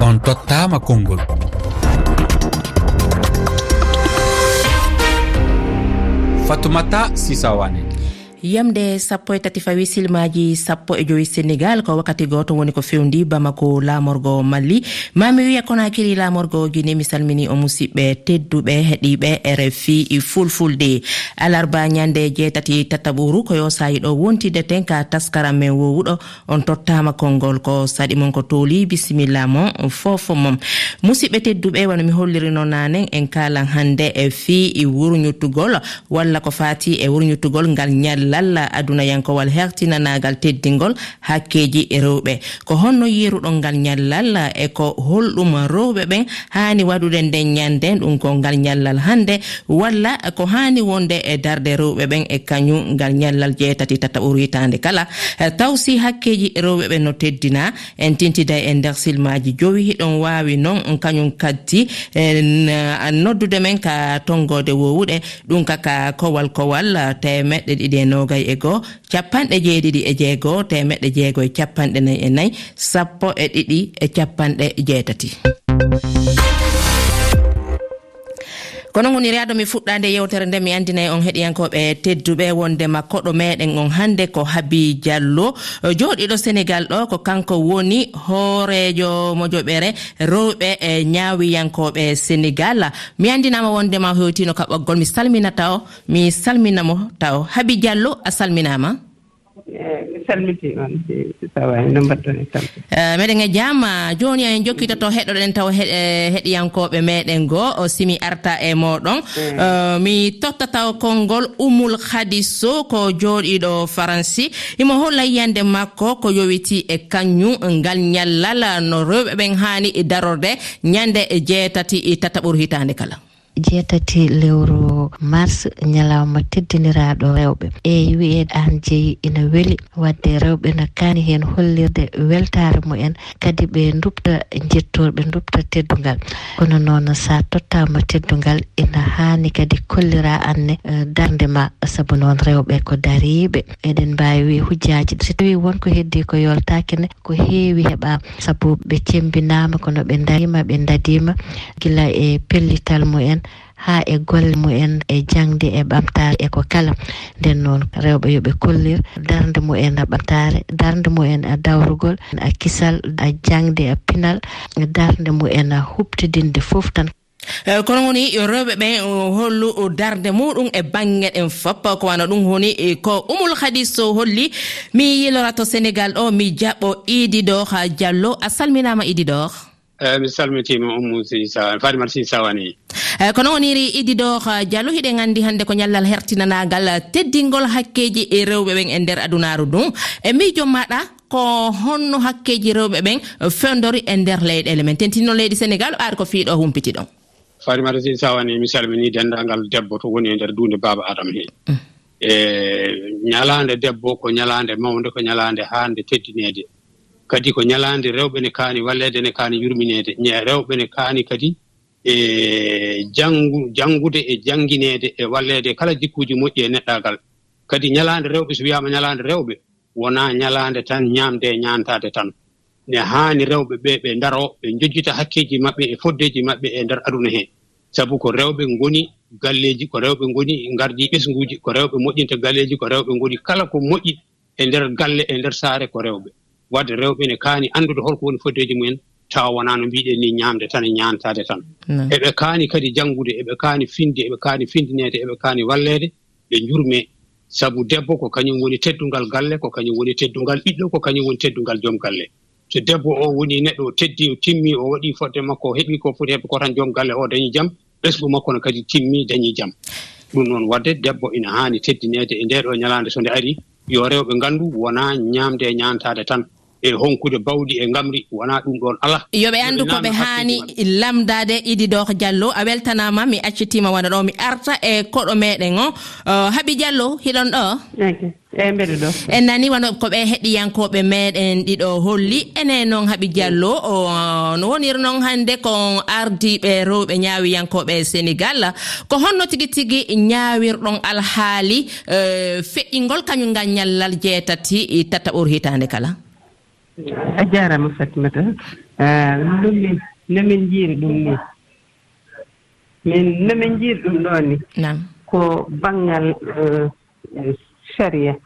on tottama konngol. Fatoumata sisawane yamde sappo e tati fawi silmaji sappo e joyi sénégal ko wakkati goto woni ko fewndi bamako lamorgo malli. Mami wiya konakiri lamorgo guine mi salmini o musidɓe tedduɓe heeɗiɓe rfi fulfulde. Alarba ñande jeetati tataɓuru ko yo wontide ten ka taskaram men wowuɗo on tottama konngol ko saɗi mon ko tooli. Bisimilla mon fofo mom. Musidɓe tedduɓe wano mi hollirino nanen en kalan hande e fi wurñuttugol walla ko fati e wurñuttugol ngal ñalla. lalla adunayankowal hertinanagal teddingol hakkeji e rewɓe. Ko honno yeruɗon ngal ñallal e ko holɗum rewɓe ɓen hani waɗude nden ñanden ɗum ko ngal ñallal hande walla ko hani wonde e darde rewɓe ɓen e kañum ngal ñallal jeetati tata hitande kala. Eh, Taw si hakkeji e rewɓe ɓen no teddina en tintida e nder silmaji jowi ɗon wawi noon kañum kaddi eh, noddude men ka tongode wowuɗe ɗum kaka kowal kowal eh, temeɗɗe ɗiɗi e no nogay e goo capanɗe jeeɗiɗi e jeegoo temeɗɗe jeego e capanɗe nayi e nayi sappo e ɗiɗi e capanɗe jeetati. kono woni riyado mi fuɗɗade yewtere nde mi andinayi on heɗiyankoɓe tedduɓe wondema koɗo meɗen on hannde ko habi diallo. Joɗiɗo sénégal ɗo ko kanko woni hoorejo mojoɓere rewɓe e ñaawiyankoɓe sénégal mi andinama wondema hewtino ka ɓoggol mi salminata o mi salminamo taw habi diallo a salminama Eh, mi salmitima no feewi no mbaɗɗon e kam eh, meɗen e jaama ah, joni en jokkitoto heɗoɗen taw eh, heɗiyankoɓe meɗen goo simi arta e moɗon. Mm. Mi totta taw konngol umul hadiso ko joɗiɗo faransi. Imo holla yiyande makko ko yowiti e kañum ngal ñallal no rewɓe ɓen hani e darorde ñande e jeetati e tataɓuru hitande kala. Jeetati lewru mars ñalawma teddiniraɗo rewɓe. E wiye an jeeyi ina weeli wadde rewɓe no kaani hen hollirde weltare mumen kadi ɓe dubta jettorɓe dubta teddugal kono noon sa tottama teddugal ina hani kadi kollira anne e, darde ma saabu noon rewɓe ko dariɓe eɗen mbawi wi hujjaji so tawi wonko heddi ko yoltakene ko heewi heeɓa saabu ɓe cembinama kono ɓe darima ɓe dadima gila e pellital mumen ha e golle mumen e jangde e ɓamtare e ko kala. Nden noon rewɓe yooɓe kollir darde mumen a ɓatare darde mumen a dawrugol a kisal a jangde a pinal. Darde mumen a hubtidinde fof tan. Eh, kono woni rewɓe ɓen hollu darde muɗum e bange ɗen fop ko wana ɗum honi e ko umul hadis holli mi yilora to sénégal ɗo mi jaɓɓo idi ɗo ha diallo. A salminama idi ɗo eeyi mi salmitima ummu sidi sawani fatimata sidi eyi kono woniri eh, idiɗo diallo hiɗen andi hannde ko ñallal hertinanagal teddingol hakkeji e rewɓe ɓen e nder adunaru ɗum e miijo maɗa ko honno hakkeji rewɓe ɓen fewdori e nder leyɗele men. Tentinno leydi sénégal aari ko fiiɗo humpiti ɗon fatimata sidi sawani mi salmini dendagal debbo to woni e nder duunde baba adama he. Mm. Eh, e ñalande debbo ko ñalande mawde ko ñalande hande teddinede kadi ko ñalaande rewɓe ne kaani walleede ne kaani yurmineede rewɓe ne kaani kadi e janngu janngude e janngineede e walleede kala jikkuuji moƴƴi e neɗɗaagal. Kadi ñalaande rewɓe so wiyaama ñalaande rewɓe wonaa ñalaande tan ñaamde e ñaantaade tan. Ne haani rewɓe ɓe ɓe ndaro ɓe njojjita hakkeeji maɓɓe e foddeeji maɓɓe e ndeer aduna hee sabu ko rewɓe ngoni galleeji ko rewɓe ngoni ngardi ɓesnguuji ko rewɓe moƴƴinta galleeji ko rewɓe ngoni kala ko moƴƴi e ndeer galle e ndeer saare ko rewɓe. wadde rewɓe ne kaani anndude holko woni foddeji mumen tawa wonaa no mbiɗen ni ñaamde tan e ñaantaade tan. Eɓe kaani kadi janngude eɓe kaani finde eɓe kaani findineede eɓe kaani walleede ɓe njurme. Sabu debbo ko kañum woni teddungal galle ko kañum woni teddungal ɓiɗɗo ko kañum woni teddungal joom galle. So debbo o woni neɗɗo teddi timmi o waɗi fodde makko o heɓi ko foti heɓe ko tan joom galle o dañi jam. Ɓesgu makko no kadi timmi dañi jam. Ɗum noon wadde debbo ina haani teddineede e ndeeɗo e ñalaande so nde ari. Yo rewɓe nganndu wonaa ñaamde e ñaantaade tan. e honkude bawɗi e ngamri wona ɗum ɗon alaa. Yoɓe anndu ko ɓe haani lamdade idi ɗo ko diallo a weltanama mi accitima wona ɗo mi arta e koɗo meɗen o. Haaɓi diallo hiɗon ɗo? Eyi e mbeɗe ɗo. En nani wono ko ɓe heɗiyankoɓe meɗen ɗiɗo holli. Ene noon haaɓi diallo no woniri noon hannde ko ardiɓe rewɓe ñaawiyankoɓe sénégal. Ko honno tigi tigi ñaawirɗon alhaali feƴƴingol kañum ngal ñallal jeetati tataɓor hitande kala. a jarama Fatimata ɗum nomin jiiri ɗum ni. Min nomin jiiri ɗum ɗoo ni. Ko banggal eh, saria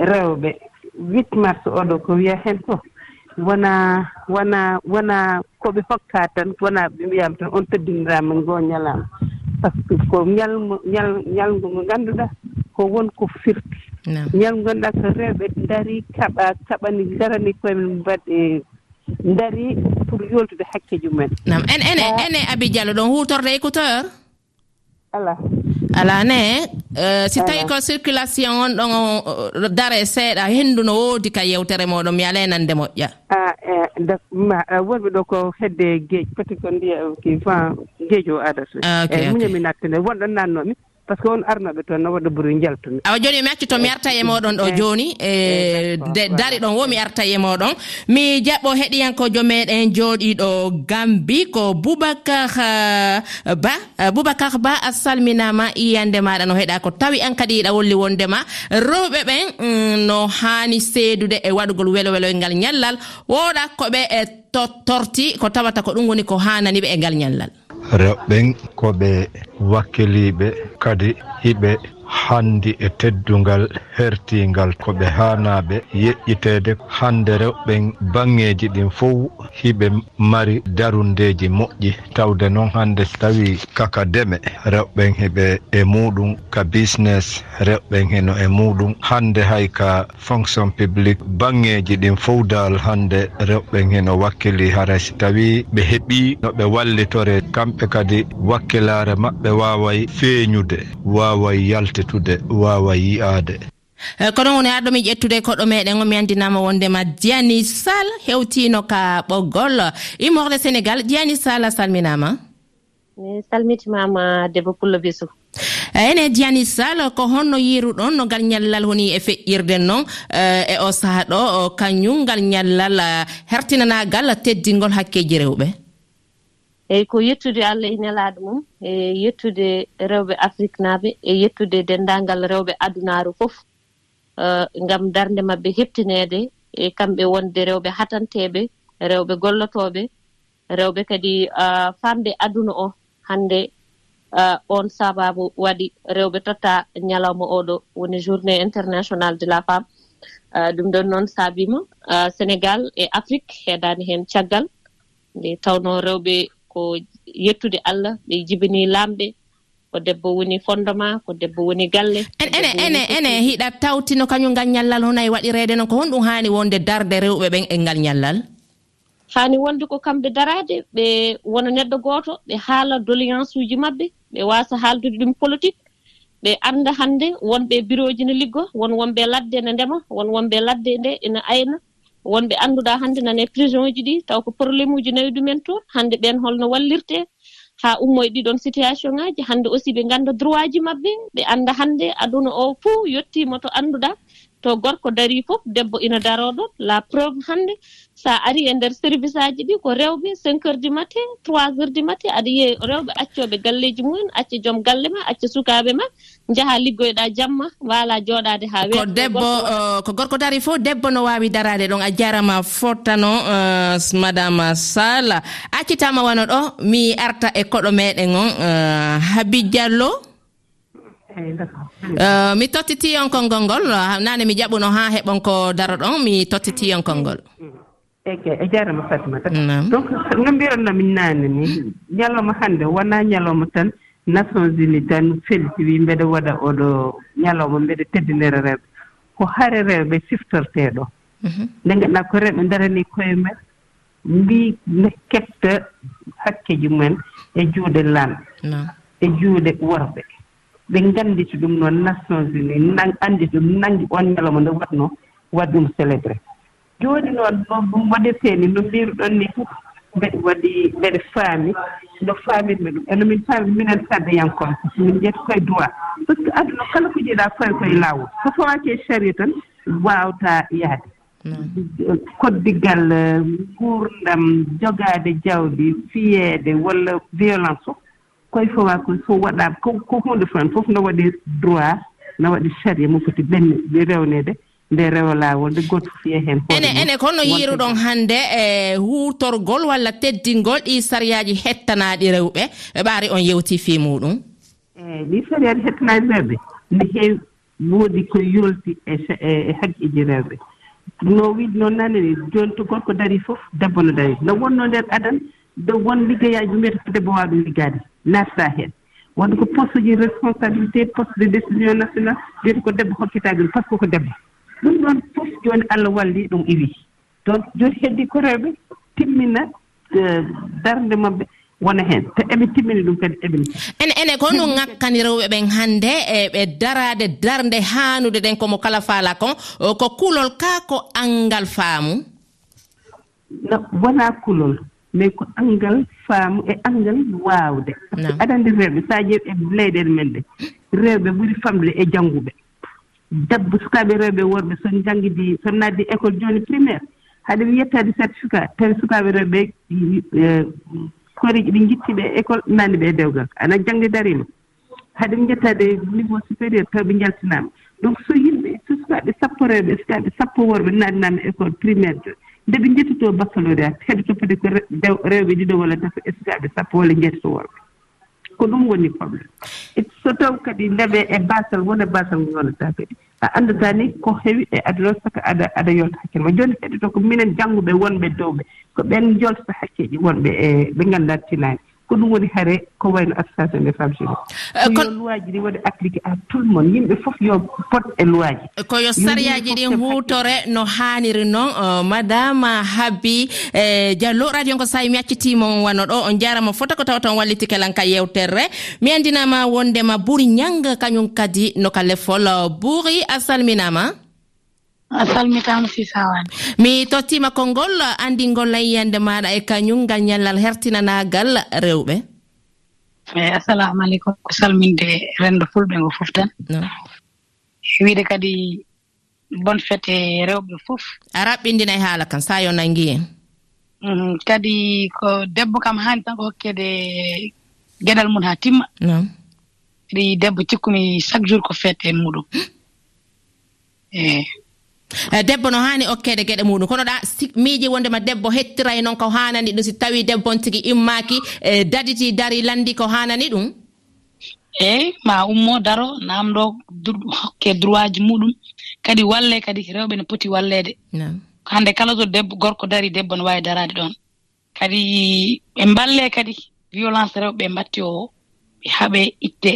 rewɓe. Huit mars oɗo ko wiya hen fof. Wona wona wona koɓe hokka tan wona ɓe mbiyama tan on teddinirama ngoo ñalaama par ce que ko ñalmo ñal ñalngu mo ngannduɗaa ko wonko firti. ñal gonɗa ko rewɓe daari kaɓa kaɓani garani koyemen mbaɗe daari pour yoltude hakkeji mumen nam en ene ah. ene abi diallo ɗon hutorde écouteur? Ala. Ala ne eh, si tawi ko circulation on ɗon eh, dare seeɗa henndu no woodi ka yewtere moɗon mi ala e nande moƴƴa. Ah, e, ah, Wonɓe ɗo ko hedde geej poti ko ndiya vent geej o adata eyi muñami nattene wonɗon nannomi. par ce que on arnoɓe toon no waɗa ɓuri jaltumi awa joni mi accito mi eh, arta e moɗon ɗo eh, joni e dari ɗon wo mi arta e moɗon. Mi jaɓɓo heɗiyankojo meɗen jooɗiɗo gambi ko boubacar ba boubacar ba a salminama iyande maɗa no heeɗa ko tawi an kadi yiɗa wolli wondema. Rewɓe ɓen mm, no hani seedude e waɗugol welo welo e ngal ñallal. Woɗa koɓe e tottorti ko tawata ko ɗum woni ko hananiɓe e ngal ñallal. rewɓen koɓe wakkiliɓe kadi hiɓe handi e teddungal hertingal ko ɓe hanaɓe yeƴƴitede hande rewɓen bangeji ɗin fof hiɓe mari darundeji moƴƴi. Tawde noon hande so tawi kaka deme rewɓen hiɓe e muɗum ka business rewɓen heno e muɗum hande hay ka fonction publique bangeji ɗin fof dal hande rewɓen heno wakkili hara so tawi ɓe heeɓi no ɓe wallitore kamɓe kadi wakkilare maɓɓe waway feeñude waway yalta ƴettude wawa yi'aade e, kono woni haɗo mi ƴettude koɗo meɗen o mi andinama wondema diani sall hewtino ka ɓoggol. Immorde sénégal diani sall a salminama mi salmitimama debbo pullo bisu. E, ene diani sall ko honno yiruɗon no ngal ñallal woni e feƴƴirde noon e, e o saaha ɗo kañum ngal ñallal hertinanagal teddingol hakkeji rewɓe. eeyi ko yettude allah e nelaaɗo mum e yettude rewɓe afrique naaɓe e yettude denndaangal rewɓe adunaaru fof uh, ngam darnde maɓɓe heɓtineede e kamɓe wonde rewɓe hatanteeɓe rewɓe gollotooɓe rewɓe kadi uh, famɗe aduna o hannde uh, on sababu waɗi rewɓe totta ñalawma oɗo woni journée international de la femme ɗum ɗon noon saabima sénégal e afrique heedani heen caggal nde tawno rewɓe ko yettude allah ɓe jibini lamɓe ko debbo woni fondement ko debbo woni galle ene ene ene hiɗa tawtino kañum ngal ñallal hono e waɗirede noon ko honɗum haani wonde darde rewɓe ɓen e ngal ñallal? Haani wonde ko kamɓe daraade ɓe wona neɗɗo gooto ɓe haala doléance uji maɓɓe ɓe waasa haaldude ɗum politique ɓe annda hannde wonɓe bureau ji ne liggo won wonɓe ladde ne ndema won wonɓe ladde nde ene ayna. wonɓe annduɗa hannde nane prison ji ɗi taw ko probléme uji nawi ɗumen toon hannde ɓen holno wallirte haa ummoye ɗiɗon situation ŋaaji hannde aussi ɓe ngannda droit ji maɓɓe ɓe annda hannde aduna o fuu yettiima to annduɗaa to gorko dari fof debbo ina daro ɗon la preuve hannde so a ari e nder service aji ɗi ko rewɓe cinq heures du matin trois heures du matin aɗa yiya rewɓe accoɓe galleji mumen acca joom galle ma acca sukaɓe ma jaha liggoyoɗa jamma waala jooɗade ha ko debbo euh, ko gorko dari fof debbo no wawi darade ɗon a jarama fottano euh, madame sall. Accitama wano ɗo mi arta e koɗo meɗen on euh, habi diallo. Euh, mi tottitiyonkol ngol ngol. Nane mi jaɓuno ha heɓon ko daro ɗon mi tottitiyonkol ngol eyyi a jarama fatimata donc no mbiranno min nane ni ñalawma hannde wona ñalawma tan nations unis tan felti wi mbeɗa waɗa oɗo ñalawma mbeɗa teddinira rewɓe. Ko hare rewɓe siftorteɗo mhm. nde ganduɗa ko rewɓe darani koye men mbi ne ketta hakkeji mumen e juuɗe lamɓe e juuɗe worɓe. ɓe ngannditi ɗum noon nations unis anndi ɗum nanngi on ñalawma nde waɗno waɗ ɗum célébré. Jooni noon no ɗum no mbiruɗon ni fof mbeɗe waɗi mbeɗe faami no faamirmi ɗum. Eno min faami minen sardeyankon min ƴetti koye droit par ce que aduna kala ko jiiɗa fawi koye laawol. So fawaki e sari tan waawta yahde mm. koddigal eh, guurdam jogaade jawdi fiyeede walla violence o koye fowa ko fof waɗaama ko hunde fani fof no waɗi droit no waɗi saria mo foti ɓenne rewnede nde rewa laawol nde goto fof yiya heen ene ene kono yiruɗon hannde e huutorgol walla teddingol ɗi sariyaaji hettanaaɗi rewɓe ɓe ɓaari on yewti fii muɗum. Eeyi ɗi sariyaaji hettanaaɗi rewɓe ne heewi woodi ko yolti e, e, e haqqiiji rewɓe. No wiide noon naneni jooni to gorko darii fof debbo no darii no wonno ndeer adan de won liggeyaaji mbiyata ko debbo waawa ɗum liggaade natta heen wonde ko poste ji responsabilité poste de décision national wiyete ko debbo hokkitagal par ce que ko debbo. Ɗum ɗon fof jooni allah walli ɗum iwi. Donc jooni heddi ko rewɓe timmina e, darde maɓɓe wona heen te eɓe timmini ɗum kadi eɓe ene ene ko no ŋakkani rewɓe ɓen hannde e ɓe daraade darde haanude ɗen komo kala faala kon ko kulol kaa ko anngal faamu? No wonaa kulol mais ko anngal faamu e anngal waawde. Aɗa anndi rewɓe so a ƴeewi e leyɗeele men ɗe rewɓe ɓuri famde e jannguɓe. Debbo sukaaɓe rewɓe worɓe son janngidi son naddi école jooni primaire haade mi yettaade certificat tawi sukaaɓe rewɓe e, koreeji ɗi ngitti ɓe école nanni ɓe e dewgal. Ana jannde dariima haade mi jettaade niveau supérieur taw ɓe jaltinaama donc so yimɓe so sukaaɓe sappo rewɓe sukaaɓe sappo worɓe naatnaama école primaire jooni nde ɓe jettitoo baccalauréat heɗoto hokkude ko rewɓe ɗiɗo walla tato e sukaaɓe sappo walla jeetati worɓe. Ko ɗum woni probléme e so taw kadi ndeɓe e basal wona basal yonata kadi a anndataa ni ko heewi e aduna saka aɗa aɗa yolta hakkille ma. Jooni heɗoto ko minen jannguɓe wonɓe dowɓe ko ɓen joltata hakkeeji wonɓe e ɓe nganndaa tinaani. ko ɗum woni hare ko wayno association des femmes génie oh. ko yo loiaji ɗi waɗi appliqué à tout le monde yimɓe fof yo pot e loiaji koyo sariyaji ɗin hutore no haniri noon euh, madame habbi e diallo radio ngo sa mi accitimon wano ɗo on jarama fota ko tawa ton walliti kelanka yewterre mi andinama wondema ɓuuri ñanga kañum kadi no ka lefol euh, buuri a salminama. a salmitama sisawani mi tottima konngol andingol layyande maɗa e kañum ngal ñallal hertinanagal rewɓe. Eyi assalamu aleykum ko salminde renndo fulɓe ngo fof tan. E, wiide kadi bonne fête e rewɓe fof. A raɓɓindina e haala kam sa yo nangi en. Mm-hmm. Kadi ko debbo kam haani tan ko hokkede geɗal mum haa timma. Kadi debbo cikkumi chaque jour ko fête e muɗum. Mm. Eyi Eh, debbo no hani okkede gueɗe muɗum. Kono ɗa miiji wondema debbo hettiray noon ko hanani ɗum. Si tawi debbon tigui immaki e eh, daditi dari landi ko hanani ɗum? Eyi ma ummo daro namɗo hokke droit ji muɗum. Kadi walle kadi rewɓe ne poti wallede hande kala to debbo gorko dari debbo ne wawi darade ɗon. Kadi ɓe mballe kadi violence rewɓe mbatti o ɓe haaɓe itte.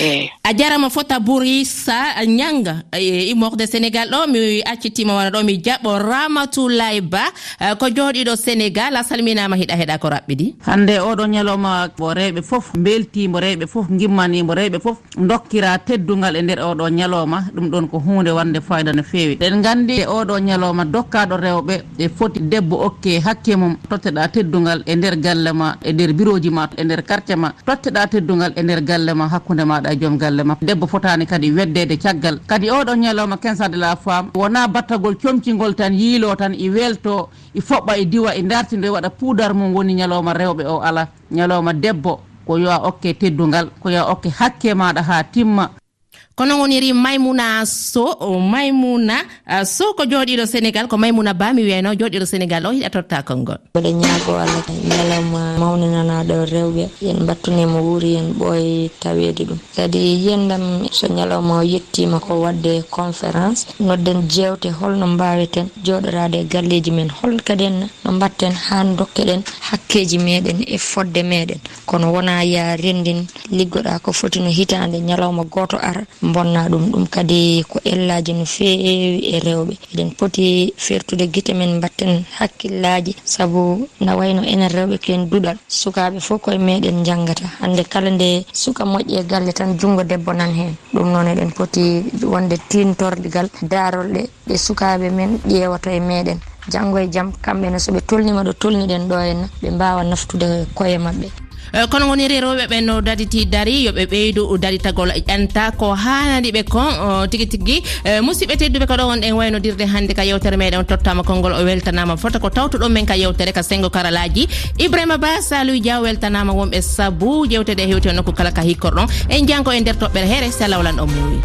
eyi a jarama fota bourissa ñanga eh, e immorde sénégal ɗo mi accitima wona ɗo mi jaɓɓo ramatoulay ba eh, ko jooɗiɗo sénégal a salminama hiɗa heeɗa ko raɓɓiɗi hande oɗo ñalowma mo rewɓe foof beltimo rewɓe foof gimmanimo rewɓe foof dokkira teddugal e nder oɗo ñalowma ɗum ɗon ko hunde wande fayida no fewi. Ɗen gandi e oɗo ñalowma dokkaɗo rewɓe e foti debbo okke hakke mum totteɗa teddugal e nder galle ma e nder bureau ji ma e nder quartier ma totteɗa teddugal e nder galle ma hakkude ma maɗa e joom galle ma debbo fotani kadi weddede caggal. Kadi oɗo ñalawma quinze de la femme. Wona battagol comcigol tan yiilo tan i welto i foɓɓa e diwa e dartide waɗa poudar mum woni ñalawma rewɓe o ala. Ñalawma debbo ko yo a okke teddugal ko yo a okke hakke maɗa ha timma. kono woniri maymuna so maymuna so ko jooɗiɗo sénégal ko maymuna ba mi wiyano jooɗiɗo sénégal o hiɗa totta konngol. Mbiɗa ñaago allah ñalawma mawninanaɗo rewɓe yen battunemo wuuri yen ɓooye taweede ɗum. Kadi yiyandam so ñalawma o yettima ko wadde conférence nodden jewte holno mbaweten joɗorade e galleji men hol kadi en no mbatten ha dokkeɗen hakkeji meɗen e fodde meɗen kono wona ya rendin liggoɗa ko foti no hitande ñalawma goto ara bonna ɗum ɗum kadi ko ellaji no feewi e rewɓe. Eɗen poti fertude guite men batten hakkillaji saabu na wayno enen rewɓe ko duɗal. Sukaɓe fof koye meɗen janggata hande kala nde suka moƴƴi e galle tan junggo debbo nan hen. Ɗum noon eɗen poti wonde tintordigal darolɗe ɗe sukaɓe men ƴewata e meɗen. Janggo e jaam kamɓene soɓe tolnima ɗo tolniɗen ɗo henna. Ɓe mbawa naftude koye mabɓe Eh, kono woni rewɓe ɓen no daditi dari yoɓe ɓeydu daritagol ƴanta. Ko hanani ɓe kon tigui tigui eh, musidɓe tedduɓe ko ɗo wonɗen waynodirde hannde ka yewtere meɗen tottama konngol o weltanama. Fota ko tawtuɗon men ka yewtere ka sengo karalaji ibrahima ba saloui dia weltanama wonɓe saabu jewtede e hewte nokku kala ka hikkorɗon. En janko e nder toɓɓere here salawlan o muwi